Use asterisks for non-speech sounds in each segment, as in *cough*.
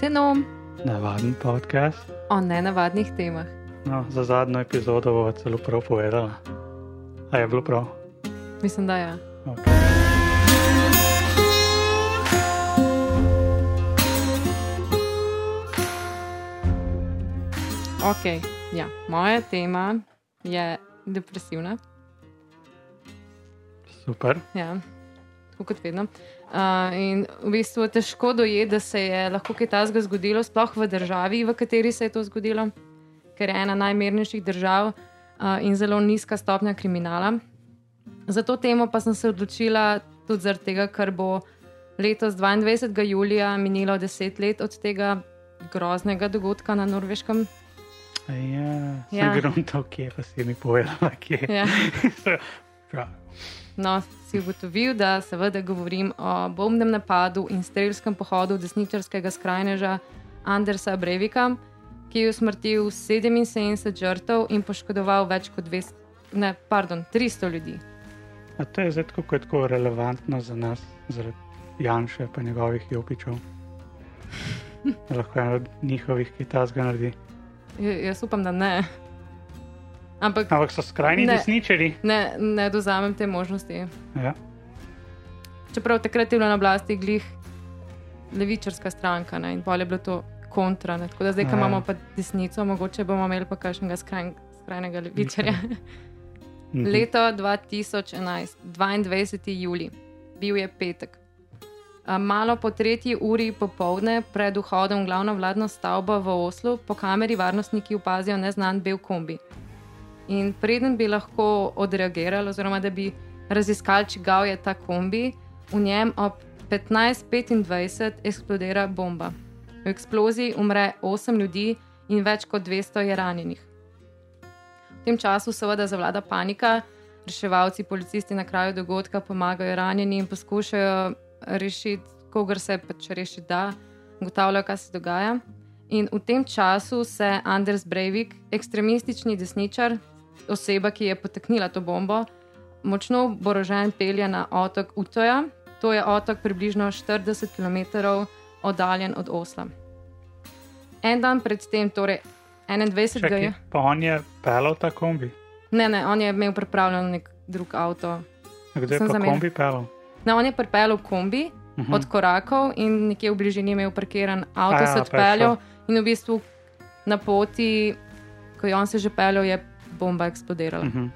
Tenom Navaden podcast. o nenavadnih temah. No, za zadnjo epizodo bova celo prav povedala. A je bilo prav? Mislim, da ja. Okay. Ok, ja. moja tema je depresivna. Super. Ja. Tako kot vedno. Uh, in v bistvu težko dojeti, da se je lahko kaj takega zgodilo, sploh v državi, v kateri se je to zgodilo, ker je ena najmernejših držav uh, in zelo nizka stopnja kriminala. Za to temo pa sem se odločila tudi zaradi tega, ker bo letos 22. julija minilo deset let od tega groznega dogodka na Norveškem. Ja, Ja. gruntal, kje pa si mi povedala, kje. Ja. *laughs* No, si ugotovil, da seveda govorim o bombnem napadu in strelskem pohodu desničarskega skrajneža Andersa Brevika, ki je usmrtil 77 žrtev in poškodoval več kot 200, ne, pardon, 300 ljudi. A to je zdaj tako, je tako relevantno za nas, zaradi Janša in njegovih jopičev. Lahko eno od njihovih kitazga naredi. J jaz upam, da ne. Ampak Ampak so skrajni Ne. desničari. ne, ne dozamem te možnosti. Ja. Čeprav takrat je bila na oblasti glih levičarska stranka ne, in pol je bilo to kontra. Ne. Tako da zdaj, ko Ja. imamo pa desnico, mogoče bomo imeli pa kakšnega skrajn, skrajnega levičarja. Mhm. Leto 2011, 22. juli, bil je petek. Malo po tretji uri popovdne, pred vhodom v glavno vladno stavbo v Oslu, po kameri varnostniki opazijo neznan bel kombi. In preden bi lahko odreagirali, oziroma da bi raziskali, čigav je ta kombi, v njem ob 15:25 eksplodira bomba. V eksploziji umre 8 ljudi in več kot 200 je ranjenih. V tem času seveda zavlada panika, reševalci, policisti na kraju dogodka pomagajo ranjenim in poskušajo rešiti, kogar se pač reši da, ugotavljajo, kaj se dogaja. In v tem času se Anders Breivik, ekstremistični desničar, oseba, ki je poteknila to bombo, močno oborožen pelje na otok Utoja. To je otok približno 40 km oddaljen od Osla. En dan predtem, torej 21. Čakaj, je. pa on je pelal ta kombi. Ne, ne, on je imel pripravljen nek drug avto. Kdo je pa zamenjal. kombi pelal? Ne, on je pripeljal kombi Mhm. uh -huh. od korakov in nekje v bližini imel parkiran avto, A se odpeljal in v bistvu na poti, ko je on se že peljal, je bomba eksplodirala. Uh. -huh.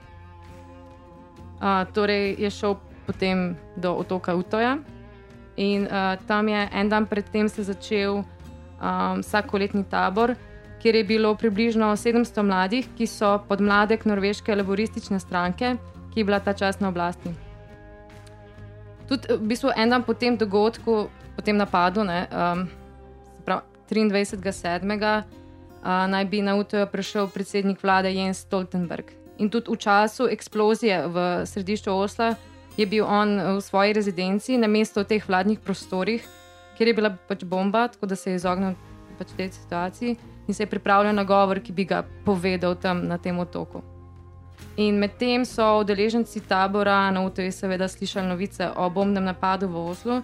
uh, torej je šel potem do otoka Utoja in uh, tam je en dan predtem se začel um, vsakoletni tabor. Kjer je bilo približno 700 mladih, ki so podmladek norveške laboristične stranke, ki je bila ta čas na oblasti. Tudi v bistvu en dan po tem dogodku, po tem napadu, ne, um, se pravi 23.7., uh, naj bi na UTO prišel predsednik vlade Jens Stoltenberg. In tudi v času eksplozije v središču Osla je bil on uh, v svoji rezidenci, na mesto v teh vladnih prostorih, kjer je bila pač bomba, tako da se je izognil pač tej situaciji in se je pripravljal na govor, ki bi ga povedal tam na tem otoku. In medtem so udeleženci tabora na UTV seveda slišali novice o bombnem napadu v Oslu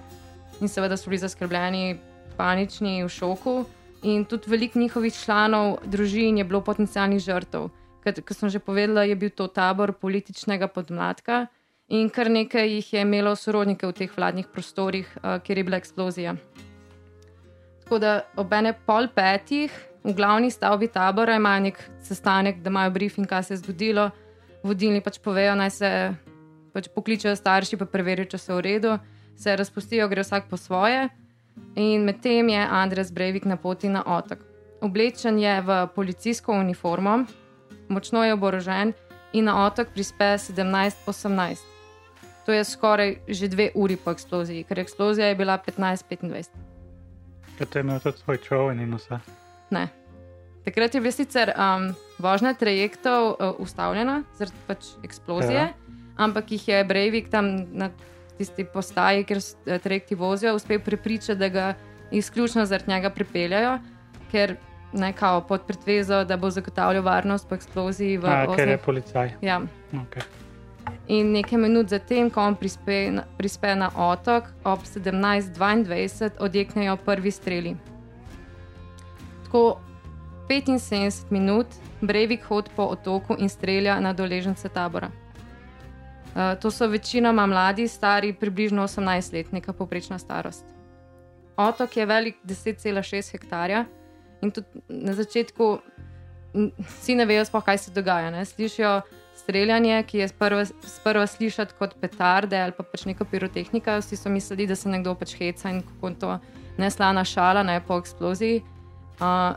in seveda so bili zaskrbljeni, panični, v šoku. In tudi veliko njihovih članov družin je bilo potencijalnih žrtev. Ker, kot sem že povedala, je bil to tabor političnega podmladka in kar nekaj jih je imelo sorodnike v teh vladnih prostorih, uh, kjer je bila eksplozija. Tako da ob ene pol petih v glavni stavbi tabora imajo nek sestanek, da imajo briefing, kaj se je zgodilo. Vodilni pač povejo, naj se pač pokličejo starši, pa preverijo, če so v redu, se razpustijo, gre vsak po svoje. In medtem je Andres Breivik na poti na otok. Oblečen je v policijsko uniformo, močno je oborožen in na otok prispe 17:18. To je skoraj že dve uri po eksploziji, ker eksplozija je bila 15:25. Kot je imel tudi svoj čovek in vse. Ne. Takrat je bila sicer um, vožnja trajektov uh, ustavljena zaradi pač eksplozije, ja. ampak jih je Breivik tam na tisti postaji, kjer eh, trajekti vozijo, uspel prepričati, da ga izključno zaradi njega pripeljajo, ker ne kao pod pretvezo, da bo zagotavljal varnost po eksploziji v A, ker je policaj. Ja. Okay. In nekaj minut zatem, ko on prispe, na- prispe na otok, ob 17:22 odjeknejo prvi streli. Tako 75 minut Breivik hod po otoku in strelja na doležence tabora. Uh, to so večinoma mladi, stari približno 18 let, neka poprečna starost. Otok je velik 10,6 hektarja in tudi na začetku vsi ne vejo, sploh, kaj se dogaja. Ne? Slišijo streljanje, ki je sprva, sprva slišati kot petarde ali pa pač neka pirotehnika. Vsi so mislili, da se nekdo pač heca in kako to neslana šala, ne po eksploziji. Uh,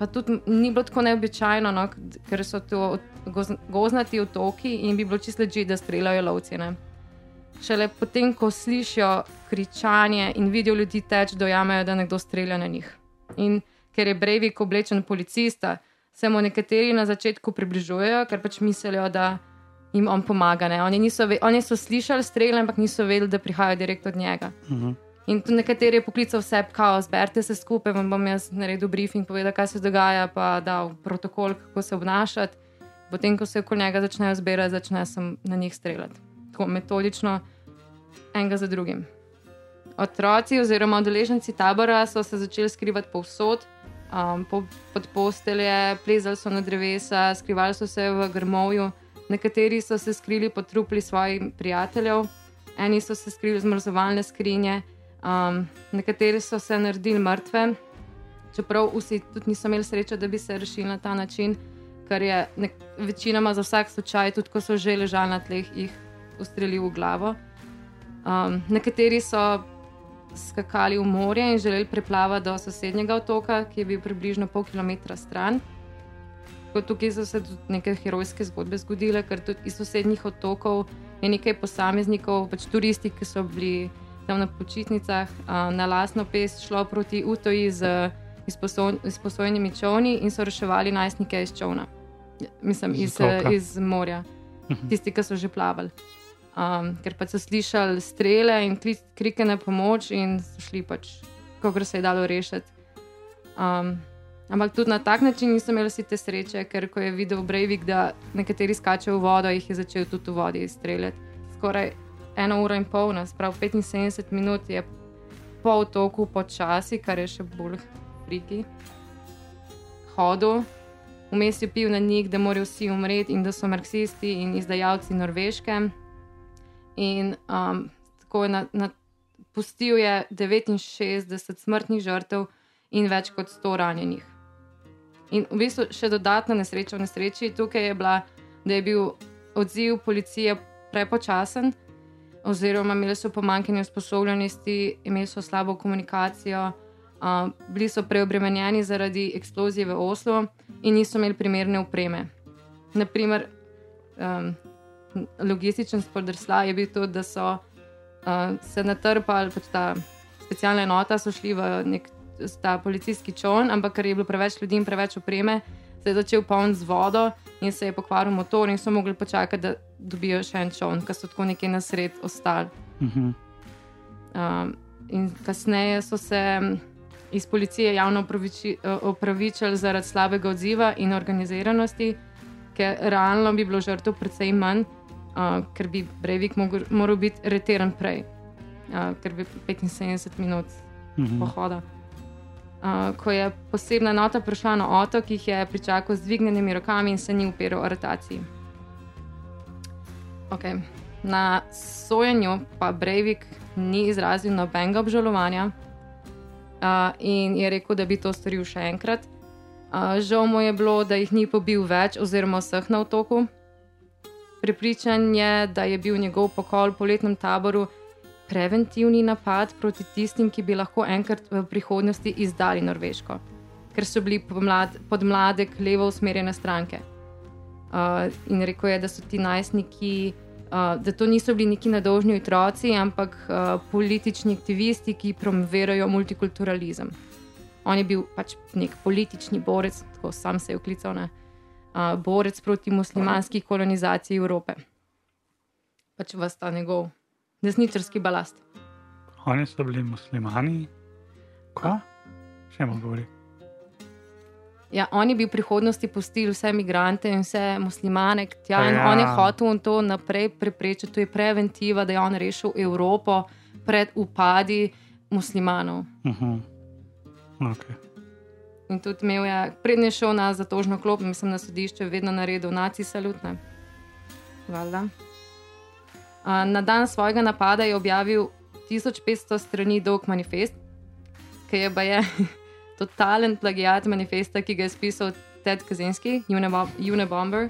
pa tudi ni bilo tako neobičajno, no, ker so to goz- gozdnati otoki in bi bilo čisto leži, da streljajo lovci. Ne. Šele potem, ko slišijo kričanje in vidijo ljudi teč, dojamejo, da nekdo strelja na njih. In ker je Breivik oblečen policista, se mu nekateri na začetku približujejo, ker pač mislijo, da jim on pomaga. Ne. Oni, ve- oni so slišali strele, ampak niso vedeli, da prihajajo direkt od njega. Mhm. In tu nekateri je poklical vse, kao, zberite se skupaj, vam bom jaz naredil briefing, povedal, kaj se dogaja, pa dal protokol, kako se obnašati. Potem, ko se okoli njega začnejo zbirati, začne se na njih streljati. Tako metodično, enega za drugim. Otroci oziroma udeleženci tabora so se začeli skrivati povsod, um, po, pod postelje, plezali so na drevesa, skrivali so se v grmovju, nekateri so se skrili pod trupli svojih prijateljev, eni so se skrili v zmrzovalne skrinje, um, nekateri so se naredili mrtve, čeprav vsi tudi niso imeli sreče, da bi se rešili na ta način, ker je nek, večinoma za vsak slučaj, tudi ko so že ležali na tleh, jih ustrelil v glavo. Um, nekateri so skakali v morje in želeli preplavati do sosednjega otoka, ki je bil približno pol kilometra stran. Tako tukaj so se tudi neke herojske zgodbe zgodile, ker tudi iz sosednjih otokov je nekaj posameznikov, pač turisti, ki so bili tam na počitnicah, a, na lastno pest šlo proti Utoji z izposo- izposojenimi čovni in so reševali najstnike iz čovna. Mislim, Iz iz, otoka. iz morja, tisti, ki so že plavali. Um, ker pa so slišali strele in kli, krike na pomoč, in so šli pač, kako se je dalo rešiti. Um, ampak tudi na tak način niso imeli vsi te sreče, ker ko je videl Breivik, da nekateri skačejo v vodo, jih je začel tudi v vodi streljati. Skoraj eno uro in pol, nas prav 75 minut je po otoku počasi, kar je še bolj friki, hodil. Vmes je pil na njih, da morajo vsi umreti in da so marksisti in izdajalci Norveške. In um, tako je na, na, pustil je 69 smrtnih žrtev in več kot 100 ranjenih. In v bistvu še dodatna nesreča v nesreči tukaj je bila, da je bil odziv policije prepočasen, oziroma imeli so pomankanje usposobljenosti, imeli so slabo komunikacijo, uh, bili so preobremenjeni zaradi eksplozije v Oslu in niso imeli primerne opreme. Naprimer, um, logističen spodrsljaj je bil to, da so uh, se natrpali, pač ta specialna enota so šli v nek ta policijski čovn, ampak ker je bilo preveč ljudi in preveč opreme, se je začel poln z vodo in se je pokvaril motor in so mogli počakati, da dobijo še en čovn, ker so tako nekje na sred ostali. Mhm. Um, in kasneje so se mm, iz policije javno opraviči- eh, opravičili zaradi slabega odziva in organiziranosti, ker realno bi bilo žrtev precej manj, uh, ker bi Breivik mogel- moral biti reteran prej, uh, ker bi 75 minut Mhm. pohoda. Uh, ko je posebna nota prišla na otok, jih je pričakal z dvignjenimi rokami in se ni upiral aretaciji. Okay. Na sojenju pa Breivik ni izrazil nobenega obžalovanja uh, in je rekel, da bi to storil še enkrat. Uh, žal mu je bilo, da jih ni pobil več, oziroma vseh na otoku. Pripričan je, da je bil njegov pokol po letnem taboru preventivni napad proti tistim, ki bi lahko enkrat v prihodnosti izdali Norveško, ker so bili pomlad, podmladek levo usmerjene stranke. Uh, in rekel je, da so ti najstniki, uh, da to niso bili neki nedolžni otroci, ampak uh, politični aktivisti, ki promovirajo multikulturalizem. On je bil pač nek politični borec, tako sam se je uklical, ne, uh, borec proti muslimanski kolonizaciji Evrope. Pač vas ta njegov desničarski balast. Oni so bili muslimani. Ko? Še mu govori. Ja, oni bi v prihodnosti pustili vse imigrante in vse muslimane tja, in Ja. on je hotel to naprej preprečiti. To je preventiva, da je on rešil Evropo pred upadi muslimanov. Uh -huh. okay. In tudi imel je, prednji je šel na zatožno klop, mislim na sodišče, vedno naredil naci salutne. Valjda. Na dan svojega napada je objavil 1500 strani dolg manifest, ki je pa je *laughs* totalen plagiat manifesta, ki ga je spisal Ted Kazenski, Unabomber,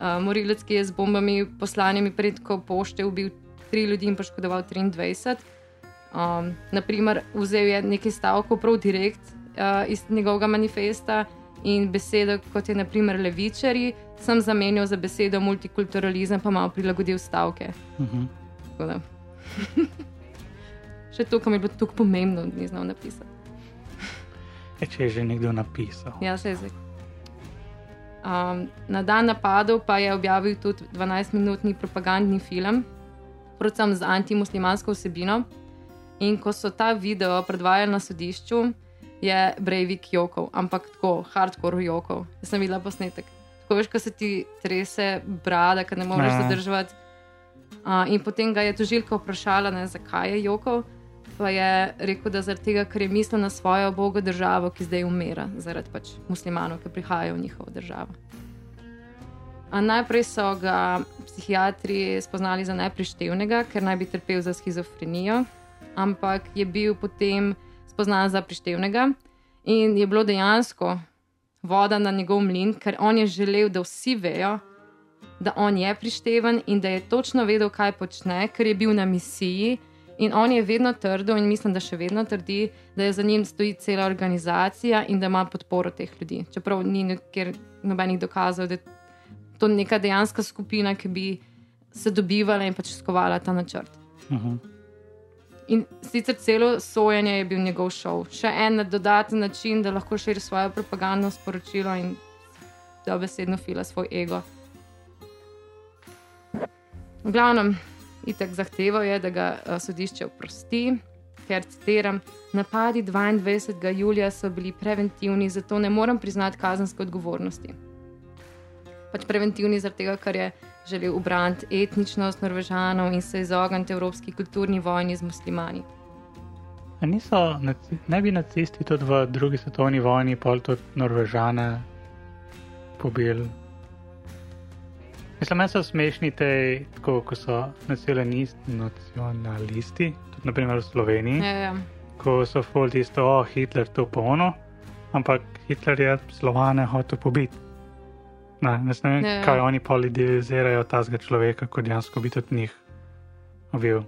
uh, morilec, ki je z bombami poslanimi preko pošte ubil tri ljudi in poškodoval 23. Um, naprimer, vzel je nekaj stavkov prav direkt uh, iz njegovega manifesta in besedo, kot je naprimer levičari, sem zamenjal za besedo multikulturalizem, pa malo prilagodil stavke. uh *laughs* -huh. Še to, kar mi je bilo tako pomembno, ni znal napisati. e, če je že nekdo napisal. Ja, se je zdaj. Um, na dan napadov pa je objavil tudi 12-minutni propagandni film, predvsem z antimuslimansko vsebino. In ko so ta video predvajali na sodišču, je Breivik jokal, ampak tako hardcore jokal. Jaz sem videla posnetek. Tako veš, ko se ti trese brada, ker ne moreš Ja. zadržati. Uh, in potem ga je tožilka vprašala, ne, zakaj je jokal. Pa je rekel, da zaradi tega, ker je mislil na svojo bogo državo, ki zdaj umira, zaradi pač muslimanov, ki prihajajo v njihovo državo. A najprej so ga psihiatri spoznali za neprištevnega, ker naj bi trpel za schizofrenijo, ampak je bil potem spoznan za prištevnega in je bilo dejansko voda na njegov mlin, ker on je želel, da vsi vejo, da on je prišteven in da je točno vedel, kaj počne, ker je bil na misiji. In on je vedno trdil, in mislim, da še vedno trdi, da je za njim stoji cela organizacija in da ima podporo teh ljudi. Čeprav ni nikjer nobenih dokazov, da je to neka dejanska skupina, ki bi se dobivala in pač skovala ta načrt. Uh -huh. In sicer celo sojenje je bil njegov šov, še en dodaten način, da lahko širi svoje propagandno sporočilo in da besedno fila svoj ego. V glavnem, itek zahteval je, da ga a, sodišče oprosti, ker citiram: Napadi 22. julija so bili preventivni, zato ne morem priznati kazenske odgovornosti. Pač preventivni zaradi tega, ker je želel ubraniti etničnost Norvežanov in se izogniti evropski kulturni vojni z muslimani. A niso, ne bi nacisti tudi v drugi svetovni vojni pol tudi Norvežane pobili? Mislim, meni so smešni te, tako, ko so nacionalist, nacionalisti, tudi naprimer v Sloveniji, Ja, ja. ko so ful tisto, o Hitler to pono, ampak Hitler je Slovane hotel pobiti. Ne, ne vem, ja. kaj oni polidealizirajo tazga človeka, kot dejansko bi tudi njih bil.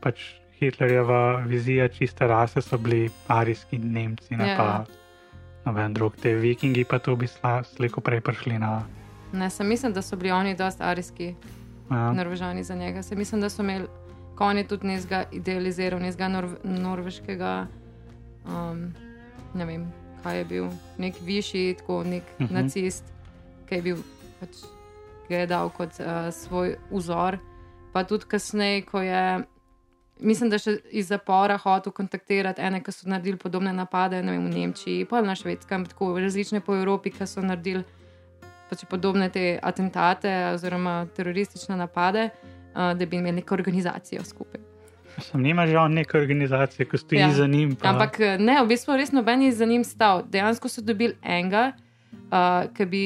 Pač Hitlerjeva vizija čiste rase so bili arijski Nemci, ne Ja. pa noben drug. Te vikingi pa to bi sla- slejko prej prišli na. Ne, sem mislim, da so bili oni dosti arijski, Ja. norvežani za njega. Se mislim, da so imeli, ko on je tudi nezga idealiziral, nezga norv norveškega, um, ne vem, kaj je bil, nek višji, tako nek uh Mhm. -huh. nacist, ki je bil pač, ki je dal kot uh, svoj vzor. Pa tudi kasneje, ko je. Mislim, da še iz zapora hotel kontaktirati ene, ki so naredili podobne napade ne vem, v Nemčiji, pa na Švedskem, tako različne po Evropi, ki so naredili pač podobne te atentate oziroma teroristične napade, uh, da bi imeli neko organizacijo skupaj. Sem nima on neke organizacije, ki stoji Ja. ja. za njim. Pa... Ampak eh, ne, v bistvu res noben je za njim stal. Dejansko so dobili enega, uh, ki bi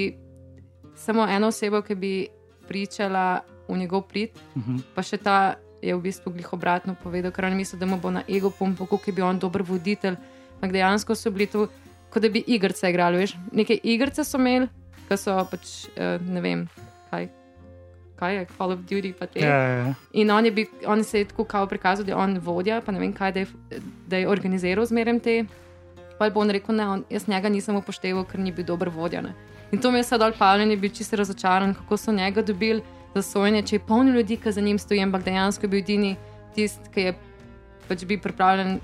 samo eno osebo, ki bi pričala v njegov prid, uh -huh. pa še ta je v bistvu glih obratno povedal, ker on misli, da mu bo na ego pumpu, kako je bil on dober voditelj. Ampak dejansko so bili to, kot da bi igrice igrali. Veš? Neke igrice so imeli, ki so pač uh, ne vem kaj. Kaj je Call of Duty, ja, ja, ja. In on, bil, on se je tako kao prikazal, da je on vodja, pa ne vem kaj, da je, da je organiziral zmeraj te. Pa je pa on rekel, ne, on, jaz njega nisem upošteval, ker ni bil dober vodja. Ne. In to mi je sedaj Pavljen, je bil čisto razočaran, kako so njega dobili za sojenje, če je polno ljudi, ki za njim stojijo, ampak dejansko je bil edini tisti, ki je pač bil pripravljen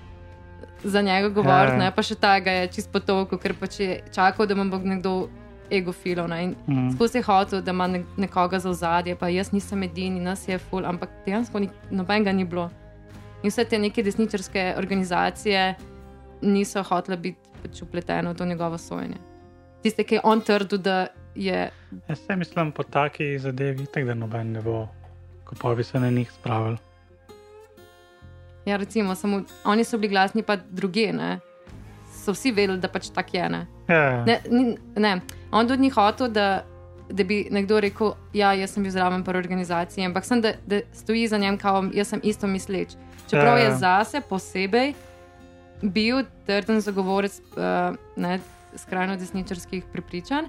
za njega govoriti, Ja, pa še ta ga je čisto potovko, ker pač je čakal, da mu bo nekdo egofilov. ne. In Mm. Skozi je hotel, da ima ne- nekoga za ozadje, pa jaz nisem edini, nas je ful, ampak dejansko ni, nobenega ni bilo. In vse te neke desničarske organizacije niso hotele biti pač upletene v to njegovo sojenje. Tiste, ki je on trdil, da je. Jaz se mislim po taki zadevi, tako da noben ne bo, ko pa bi se na njih spravil. Ja, recimo, samo oni so bili glasni, pa druge. Ne? So vsi vedeli, da pač tak je. Ne? Ja, Ne, ni, ne. On tudi ni hotel, da, da bi nekdo rekel, ja, jaz sem bil zraven pri organizaciji, ampak sem, da, da stoji za njem, kao jaz sem isto misleč. Čeprav Ja, ja. je zase posebej bil trden zagovorec uh, ne, skrajno desničarskih prepričanj,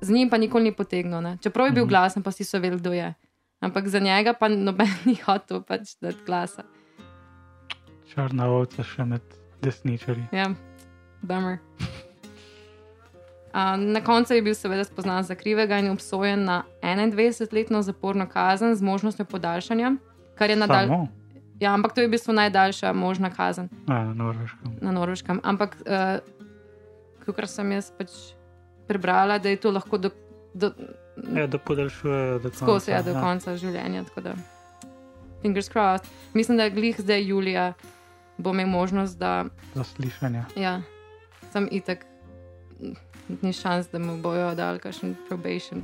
z njim pa nikoli ni potegnil. Ne. Čeprav je bil Mhm. glasen, pa si so vedeli, kdo je. Ampak za njega pa noben *laughs* ni hotel pač dati glasa. črna ovca še med desničarji. Ja, bummer. Uh, na koncu je bil seveda spoznan za krivega in obsojen na 21-letno zaporno kazen z možnostjo podaljšanja, kar je nadalje. Ja, ampak to je v bistvu najdaljša možna kazen na norveškem. na Norveškem. Ampak, uh, kot sem jaz pač prebrala, da je to lahko do, do, Ja, da podaljšujejo do konca. skozi ja, do ja. konca življenja. Da, fingers crossed. Mislim, da je glih zdaj Julija bo imel možnost, da Zaslišanja. Ja, sem itek, ni šans, da mu bojo dali kakšen probation.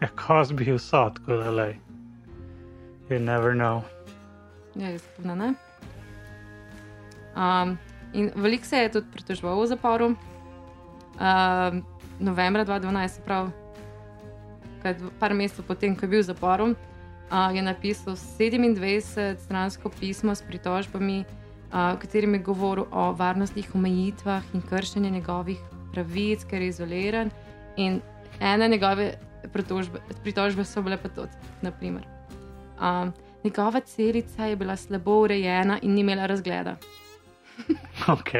Ja, Cosby vso, tako da le. You never know. Ja, jaz pa ne. Um, in veliko se je tudi pritožboval v zaporu. Um, novembra 2012, se pravi, par mesecev potem, ko je bil v zaporu, uh, je napisal 27-stransko pismo s pritožbami, uh, v katerem je govoril o varnostnih omejitvah in kršenju njegovih pravic, ker je izoliran. In ene njegove pritožbe, pritožbe so bile pa tudi, naprimer. Um, njegova celica je bila slabo urejena in ni imela razgleda. *laughs* Ok.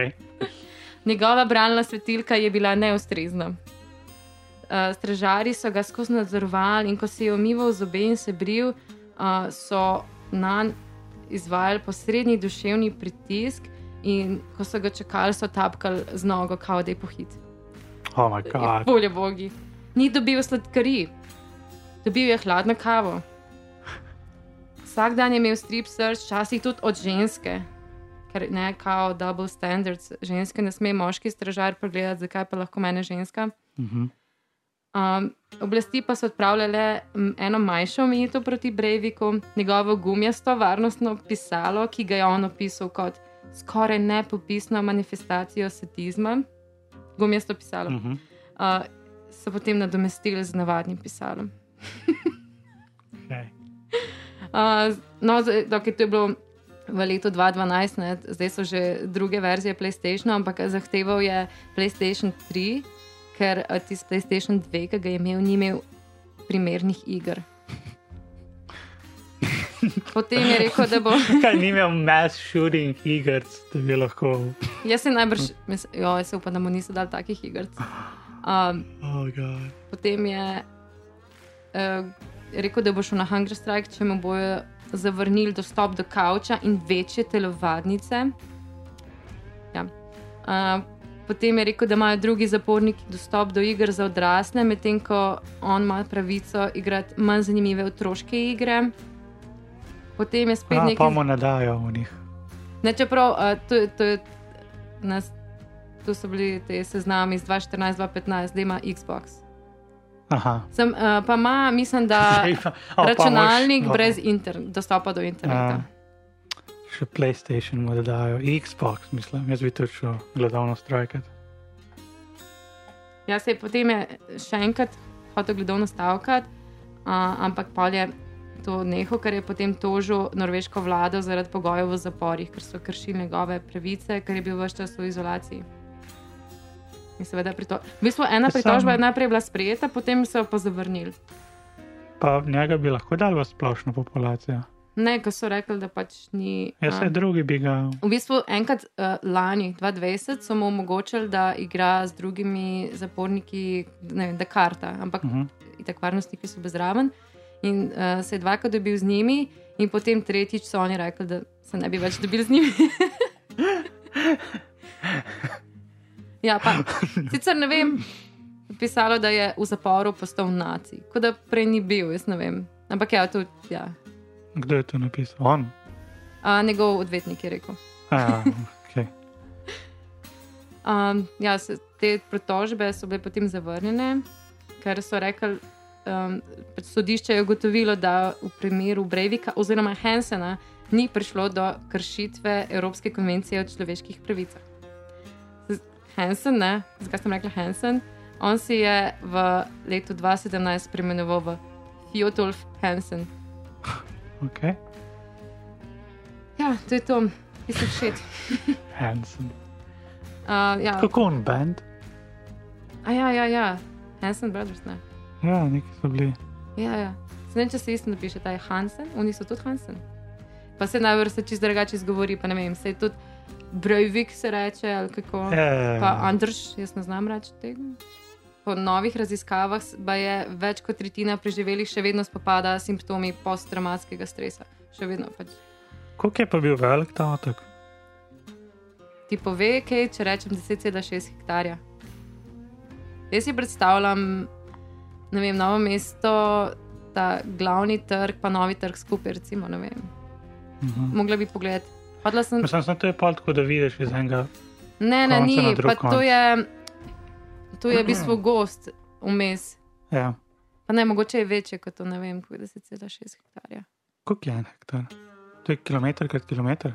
Njegova bralna svetilka je bila neustrezna. Uh, stražari so ga skozi nadzorovali in ko se je umival zobe in se bril, uh, so na njega izvajali posrednji duševni pritisk, in ko so ga čakali, so tapkali z nogo, kao da je pohit. Oh my god. Bolje bogi. Ni dobil sladkari, dobil je hladno kavo. Vsak dan je imel strip search, včasih tudi od ženske, ker ne kao double standards. Ženske ne sme moški stražar pregledati, zakaj pa lahko mene ženska. Mhm. Um, oblasti pa so odpravljale eno manjšo omejitev proti Breiviku, njegovo gumijasto varnostno pisalo, ki ga je on opisal kot skoraj nepopisno manifestacijo satizma. Gumijasto pisalo. Mhm. Uh, so potem nadomestili z navadnim pisalom. Okay. *laughs* Uh, no, dokaj to je bilo v letu 2012, ne, zdaj so že druge verzije PlayStationa, ampak zahteval je PlayStation 3, ker tisti PlayStation 2, ki ga je imel, ni imel primernih iger. Potem je rekel, da bo. *laughs* Kaj ni imel mass shooting iger, da bi lahko. Jaz se najbrž, jo, jaz se upam, da mu niso dali takih iger. Um, Oh god. Potem je uh, rekel, da bo šel na Hunger Strike, če mu bojo zavrnili dostop do kavča in večje telovadnice. Ja. Uh, potem je rekel, da imajo drugi zaporniki dostop do iger za odrasle, medtem ko on ima pravico igrati manj zanimive otroške igre. Potem je spet A, nekaj. pa mu ne dajo v njih. Ne, čeprav uh, to, to, nas, to so bili te seznami iz 2014-2015, da ima Xbox. Aha. Sem, uh, pa ima, mislim, da *laughs* Zdaj pa- o, pa računalnik moš- brez inter, dostopa do interneta. Še PlayStation mu da dajo, Xbox, mislim, jaz bi tudi šel gledalno strajkati. Ja, se je potem je še enkrat hotel gledovno stavkati, uh, ampak pol je to nehal, ker je potem tožil norveško vlado zaradi pogojev v zaporih, ker so kršili njegove pravice, ker je bil vse čas v izolaciji. In seveda, prito... v bistvu ena Sam- pritožba je najprej bila sprejeta, potem so jo pa zavrnili. Pa njega bi lahko dal v splošno populacijo. Ne, ko so rekli, da pač ni. Jaz se drugi bi ga. V bistvu enkrat uh, lani, 2020, so mu omogočili, da igra z drugimi zaporniki, ne vem, da karta, ampak uh Uh -huh. tako varnostniki so bezraven. In uh, se je dvakrat dobil z njimi, in potem tretjič so oni rekli, da se ne bi več dobil z njimi. *laughs* *laughs* ja, pa sicer ne vem, pisalo, da je v zaporu postal naci, kot da prej ni bil, jaz ne vem. Ampak ja, to ja. Kdo je to napisal? On. Uh, njegov odvetnik je rekel. A, okay. *laughs* Um, ja, se, te pritožbe so bile potem zavrnjene, ker so rekli, um, pač sodišče je ugotovilo, da v primeru Breivika oziroma Hensena ni prišlo do kršitve Evropske konvencije o človeških pravicah. Hansen, ne, zakaj sem rekla Hansen? On si je v letu 2017 preimenoval v Fjodolf Hansen. Okay. Ja, to je to, of shit. *laughs* Hansen. Uh, ja. Kako on band? A ja, ja, ja, Hansen Brothers, ne. Ja, neki so bili. Ja, ja. Se ne, če se isto napiše, ta je Hansen, oni so tudi Hansen. Pa se najbolj se čist drugače izgovori, pa ne vem, se je tudi Brojvik se reče ali kako. Ja, Pa Andrš, jaz ne znam reči tega. Po novih raziskavah je več kot tretjina preživelih še vedno spopada s simptomi posttraumatskega stresa. Še vedno pač. Koliko je pa bil velik ta otok? Ti pove, kaj, če rečem 10,6 hektarja. Jaz si predstavljam, ne vem, novo mesto, ta glavni trg, pa novi trg skupaj, recimo, vem. Mhm. Mogla bi pogledati. Hodila sem. Mislim, da to je pol tako, da vidiš iz enega. Ne, ne, ni, pa konec. to je, to je v bistvu gost vmes. Ja. Pa ne, mogoče je večje kot to, ne vem, kako je 10,6 hektarja. Koliko je en hektar? To je kilometr krat kilometr.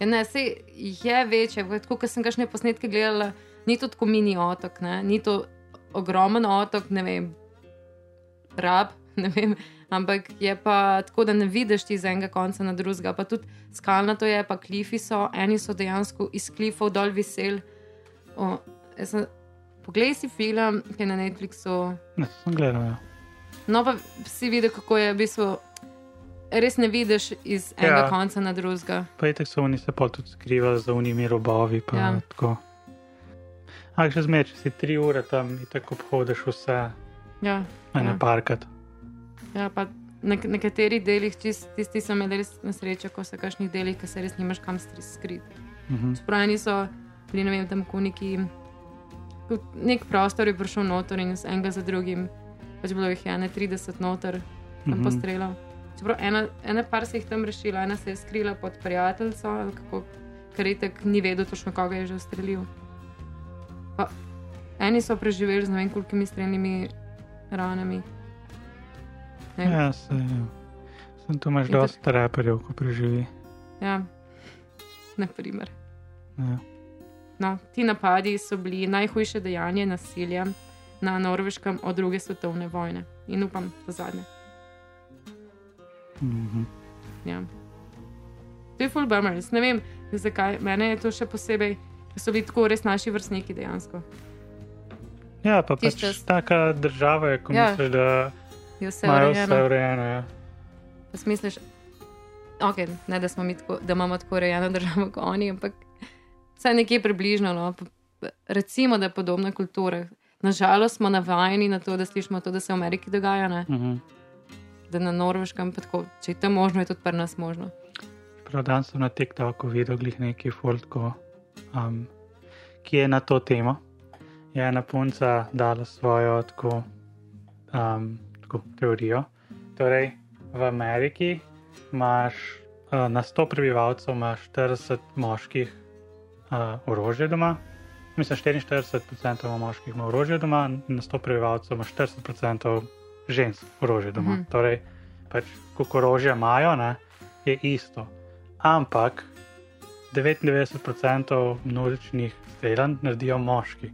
Ja, ne, se je večje, kot sem kakšne posnetke gledala, ni to tako mini otok, ne? ni to ogromen otok, ne vem, rab, *laughs* ne vem, ampak je pa tako, da ne vidiš ti z enega konca na drugega, pa tudi skalnato je, pa klifi so, eni so dejansko iz klifov dol visel. O, sem- Poglej si film, ki je na Netflixu, Ne, to sem gledal. Ja. no pa si videl, kako je v bistvu. Res ne vidiš iz enega Ja. konca na drugega. Pa je tako so oni se pa tudi skrivali za unimi robovi. Ja. tako. Ampak še zmeraj, če si tri ure tam in tako obhodiš vse, Ja, ne ja. parkrat. Ja, pa na nek- nekaterih delih, čist, tisti so imeli res nesrečo, ko so kakšnih delih, ki se res nimaš kam skriti. Mhm. Čeprav so bili, ne vem, tam koniki. Nek prostor je prišel noter in z enega za drugim, pač bilo jih je ne 30 noter, tam Mhm. postrelal. Čeprav ena, ena par se jih tam rešila, ena se je skrila pod prijateljico, kako, ker je tek ni vedel točno, koga je že ustrelil. Pa, eni so preživeli z ne vem kolikimi strelnimi ranami. Ne. Ja, se. Sem tu imaš dosta reperjev, ko preživi. Ja, naprimer. Ja. No, ti napadi so bili najhujše dejanje nasilja na Norveškem od druge svetovne vojne in upam, da zadnje. Mhm. Ja. To je full bummer, jaz ne vem, zakaj. Mene je to še posebej, ker so bili tako res naši vrstniki dejansko. ja, pa pač Tisti čas. taka država je, ko Ja. misliš, da Je vse imajo vse urejeno. urejeno. Ja. Pa si misliš, okay, ne, da, tako, da imamo tako urejeno državo kot oni, ampak vsaj nekje približno. No. Recimo, da je podobna kultura. Nažalost smo navajeni na to, da slišimo to, da se v Ameriki dogaja, ne? Mhm. da na Norveškem tako. Če je to možno, je tudi pri nas možno. Prav dan sem na TikToku videl neki foltko, um, ki je na to temo. Je ena punca dala svojo tako, um, tako teorijo. Torej, v Ameriki imaš uh, na 100 prebivalcev imaš 40 moških uh, orožje doma. Mislim, 44% ima moških ima orožje doma, na 100 prebivalcev ima 40% žensk orožje doma. Mhm. Torej, pač, koliko orožja imajo, ne, je isto. Ampak 99% množičnih streljanj naredijo moški.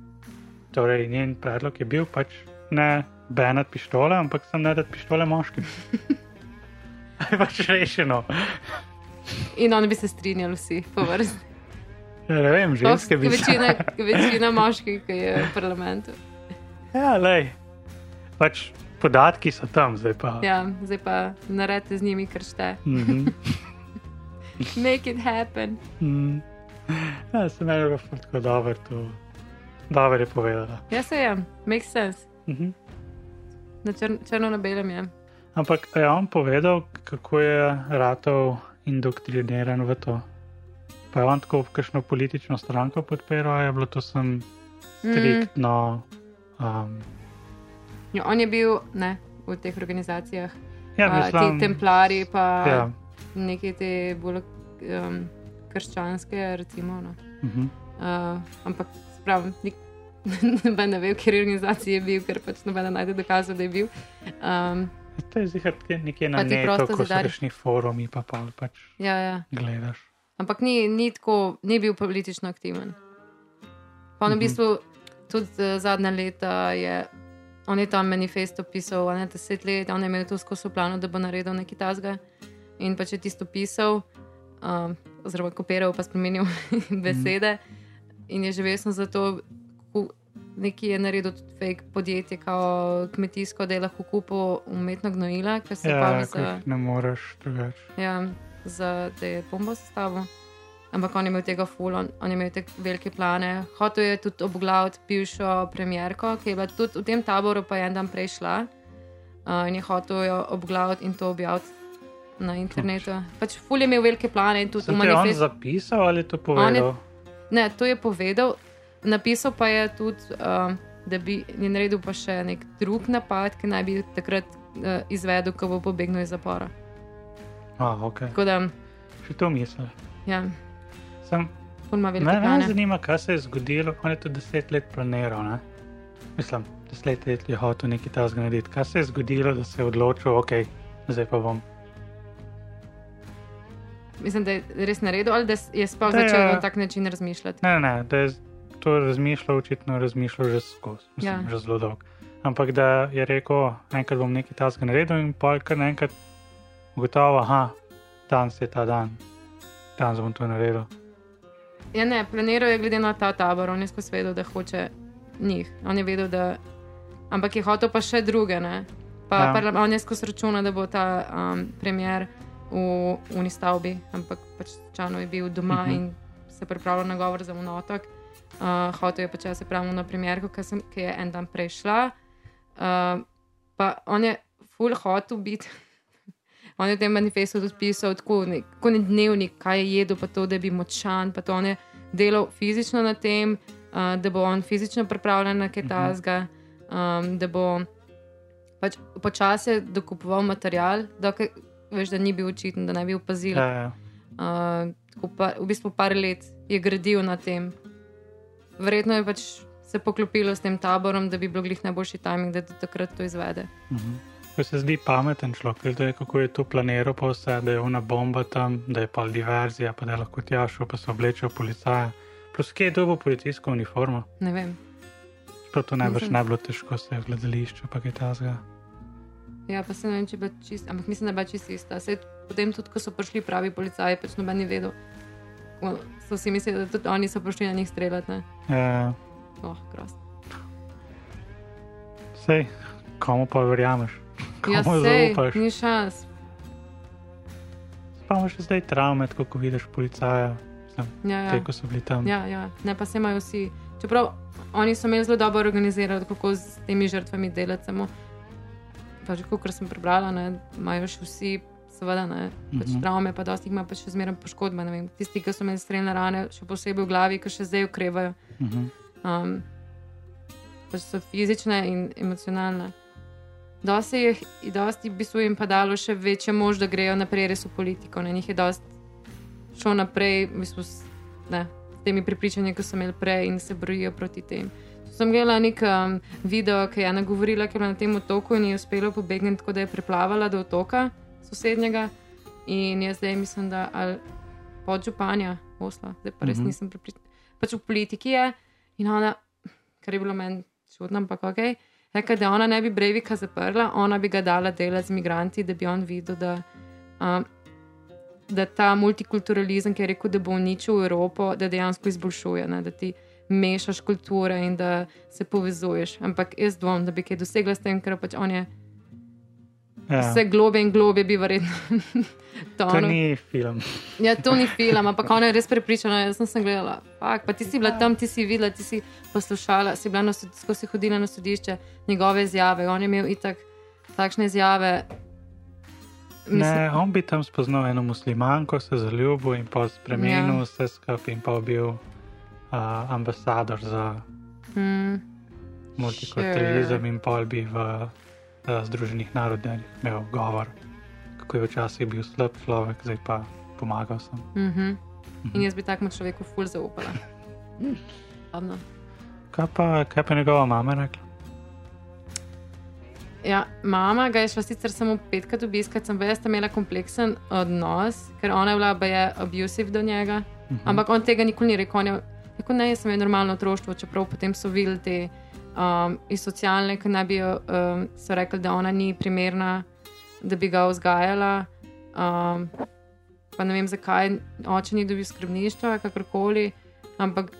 Torej, njen predlog je bil pač ne benati pištole, ampak sem ne dati pištole moškim. Je *laughs* pač rešeno. In oni bi se strinjali vsi po vrsti. Ja, ne vem, ženske bi se. večina, večina moških, ki je v parlamentu. Ja, lej. Pač podatki so tam, zdaj pa. Ja, zdaj pa naredite z njimi, kar šte. Mhm. *laughs* Make it happen. Mm. Ja, se meni je bilo ful tako dobro, to dobro je povedala. Ja, se je, makes sense. Mhm. Na čr črno na belem je. Ampak je on povedal, kako je ratov indoktriniran v to. Pa je on tako kakšno politično stranko podpiral, je bilo to sem striktno. Um, Ja, on je bil ne, v teh organizacijah, ja, mislim, ti templari, pa Ja, neke te bolj um, krščanske, recimo. No. mhm. Uh, ampak, pravim, nik, *laughs* noben ne ve, v kateri organizaciji je bil, ker pač noben najde dokazov, da je bil. Um, To je zihar nekje na Pa ti netu, prosto ko so rešni forumi, pa pa pač ja, ja. gledaš. Ampak ni, ni, tako, ni bil politično aktiven. Pa v Mhm. bistvu tudi uh, zadnja leta je. On je tam manifesto pisal, ne deset let, on je imel to skozi v planu, da bo naredil nekaj tasga. In pa če tisto pisal, um, oziroma kopiral, pa spremenil *laughs* besede. In je živel sem zato, nekaj je naredil tudi fake podjetje, kao kmetijsko, da je lahko kupil umetno gnojila, ker se Ja, ko za. ne moreš drugače. Ja, za te je bombo sestavil. Ampak on je imel tega ful, on, on je imel te velike plane. Hotel je tudi obglaviti bivšo premjerko, ki je bila tudi v tem taboru, pa je en dan prej šla. Uh, in je hotel jo obglaviti in to objaviti na internetu. Pač ful je imel velike plane in tudi Sem v te on manifestu. zapisal ali to povedal? Ne, to je povedal, napisal pa je tudi, um, da bi je naredil pa še nek drug napad, ki naj bi takrat uh, izvedel, ko bo pobegnil iz zapora. A, ok. Tako da, Še to mislim. ja, Sem, ful ima velike me me plane. zanima, kaj se je zgodilo. On je to deset let planiral, ne? Mislim, deset let je hotel nekaj tasga narediti. Kaj se je zgodilo, da se je odločil, ok, zdaj pa bom. Mislim, da je res naredil, ali da je sploh Da je- začel na tak način razmišljati. Ne, ne, da je to razmišljal, očitno razmišljal že skozi, mislim, Ja. ja. že zelo dolgo. Ampak da je rekel, enkrat bom nekaj tasga naredil in pol kar naenkrat ugotovil, aha, danes je ta dan, danes bom to naredil. Ja, ne, planiral je glede na ta tabor, on je skozi vedel, da hoče njih. On je vedel, da. Ampak je hotel pa še druge. Ne? Pa Ja. ja. on je skozi računa, da bo ta um, premjer v uni stavbi, ampak pač Čano je bil doma uh Mhm. -huh. in se pripravljal na govor za unotok. Uh, hotel je pač, se pravi na premjerko, ki, sem, ki je en dan prej šla. Uh, pa on je full hotel biti. *laughs* On je v tem manifestu tudi pisal, tako nek, kot nek dnevnik, kaj je jedel, pa to, da bi močan. Pa to on je delal fizično na tem, uh, da bo on fizično pripravljen na kaj Mhm. tasga, um, da bo pač počasi dokupoval material, dokaj, veš, da ni bil očiten, da ne bi opazil. Ja, ja. Uh, tako pa, v bistvu par let je gradil na tem. Verjetno je pač se poklopilo s tem taborom, da bi bil glih najboljši timing, da do takrat to izvede. Mhm. Ko se zdi pameten človek, glede kako je to planiral, pa vse, da je una bomba tam, da je pa diverzija, pa da je lahko tja šel, pa se oblečeval policaja. Plus, kje je dobil policijsko uniformo? Ne vem. Prav to najbrž Mislim- ne bilo težko se v gledališču, pa kaj tasga. Ja, pa se ne vem, če je bila čist, ampak mislim, da je bila čist ista. Sej, potem, tudi ko so prišli pravi policaji, pač noben ni vedel. So si mislili, da tudi oni so prišli na njih streljati. Ne? Ja, Oh, krasno. sej, komu pa verjameš? *laughs* Ja, Komu sej, zaupaš? ni šans. Pa imaš zdaj travme, tako ko vidiš policaja, Ja, ja. te, ko so bili tam. Ja, ja, ne pa se imajo vsi. Čeprav oni so imeli zelo dobro organizirano, kako z temi žrtvami delati. Samo, pač, kot sem prebrala, ne, imajo še vsi, seveda, ne, pač Mhm. travme, pa dosti ima pa še zmeraj poškodbe. vem. Tisti, ki so imeli streljne rane, še posebej v glavi, ki še zdaj ukrevajo. Mhm. Um, pač so fizične in emocionalne. Dosti jih in dosti v bistvu jim pa dalo še večjo mož, da grejo naprej res v politiko. Ne? Njih je dosti šel naprej v bistvu, ne, s temi prepričanji, ki so imeli prej in se borijo proti tem. Sem gledala nek um, video, ki je ena govorila, ki je na tem otoku in je uspela pobegniti, tako da je preplavala do otoka sosednjega in je zdaj, mislim, da ali podžupanja Osla, zdaj pa res Mhm. nisem prepričana. Pač v politiki je in ona, kar je bilo meni čudno, ampak ok. Rekla, da ona ne bi Brevika zaprla, ona bi ga dala delati z imigranti, da bi on videl, da, um, da ta multikulturalizem, ki je rekel, da bo uničil Evropo, da dejansko izboljšuje, ne, da ti mešaš kulture in da se povezuješ. Ampak jaz dvomim, da bi kaj dosegla s tem, ker pač on je Ja. vse globe in globe, bi verjetno *laughs* To tonil. ni film. Ja, to ni film, ampak ona je res prepričana. Jaz sem, sem gledala. Fak, pa ti si bila tam, ti si videla, ti si poslušala, si bila na sod- skozi hodila na sodišče, njegove izjave. On je imel itak takšne izjave. Ne, on bi tam spoznal eno muslimanko, se zaljubil in pa spremenil Ja. vse skupaj in pa bil uh, ambasador za Hmm, multikulturalizem in pol bi v uh, Združenih narodih imel govor, kako je včasih bil slab človek, zdaj pa pomagal sem. mhm. In jaz bi takemu človeku ful zaupala. Ladno. Kaj pa, kaj pa njegova mama rekla? Ja, mama ga je šla sicer samo petkrat obiskati, sem veste imela kompleksen odnos, ker ona je bila baje abusive do njega. Mhm. Ampak on tega nikoli ni rekel. On je rekel, ne, jaz sem imel normalno otroštvo, čeprav potem so videli te um, iz socialne, ki naj bi um, so rekli, da ona ni primerna, da bi ga vzgajala. Um, pa ne vem, zakaj oče ni dobil skrbništva, kakorkoli, ampak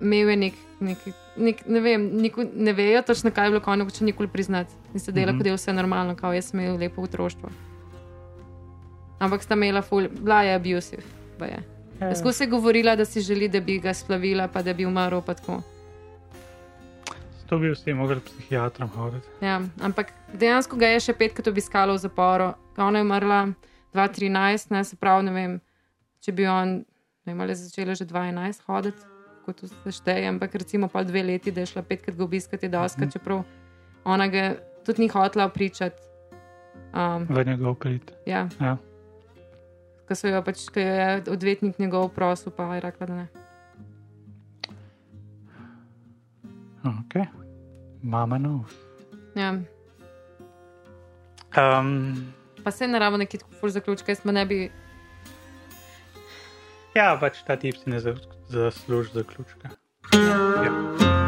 imel je nek, nek, nek ne vem, niku, ne vejo točno, kaj je bilo, konjo, če nikoli priznati. In se dela, Mhm. kot da je vse normalno, kao jaz sem imel lepo otroštvo. Ampak sta imela ful, bila je abusive. Skozi je govorila, da si želi, da bi ga splavila, pa da bi umrl. Pa tako. To bi vsi mogli psihiatrom hoditi. ja, ampak dejansko ga je še petkrat obiskalo v zaporu. Ko Ona je umrla 2013, ne, se pravi, ne vem, če bi on, ne vem, ali začela že 2011 hoditi, kot se šteje, ampak recimo pa dve leti, da je šla petkrat ga obiskati, je doska, Mhm. čeprav ona ga tudi ni hotela pričati. Um, V njegov prid. ja, Ja. ko so jo pač, ko je odvetnik njegov prosil, pa je rekla, da ne. Ok. Mama knows. Ja. Um, Pa se naravo neki tako ful zaključka, jaz pa ne bi. ja, pač ta tip si ne za- zasluži zaključka. Ja.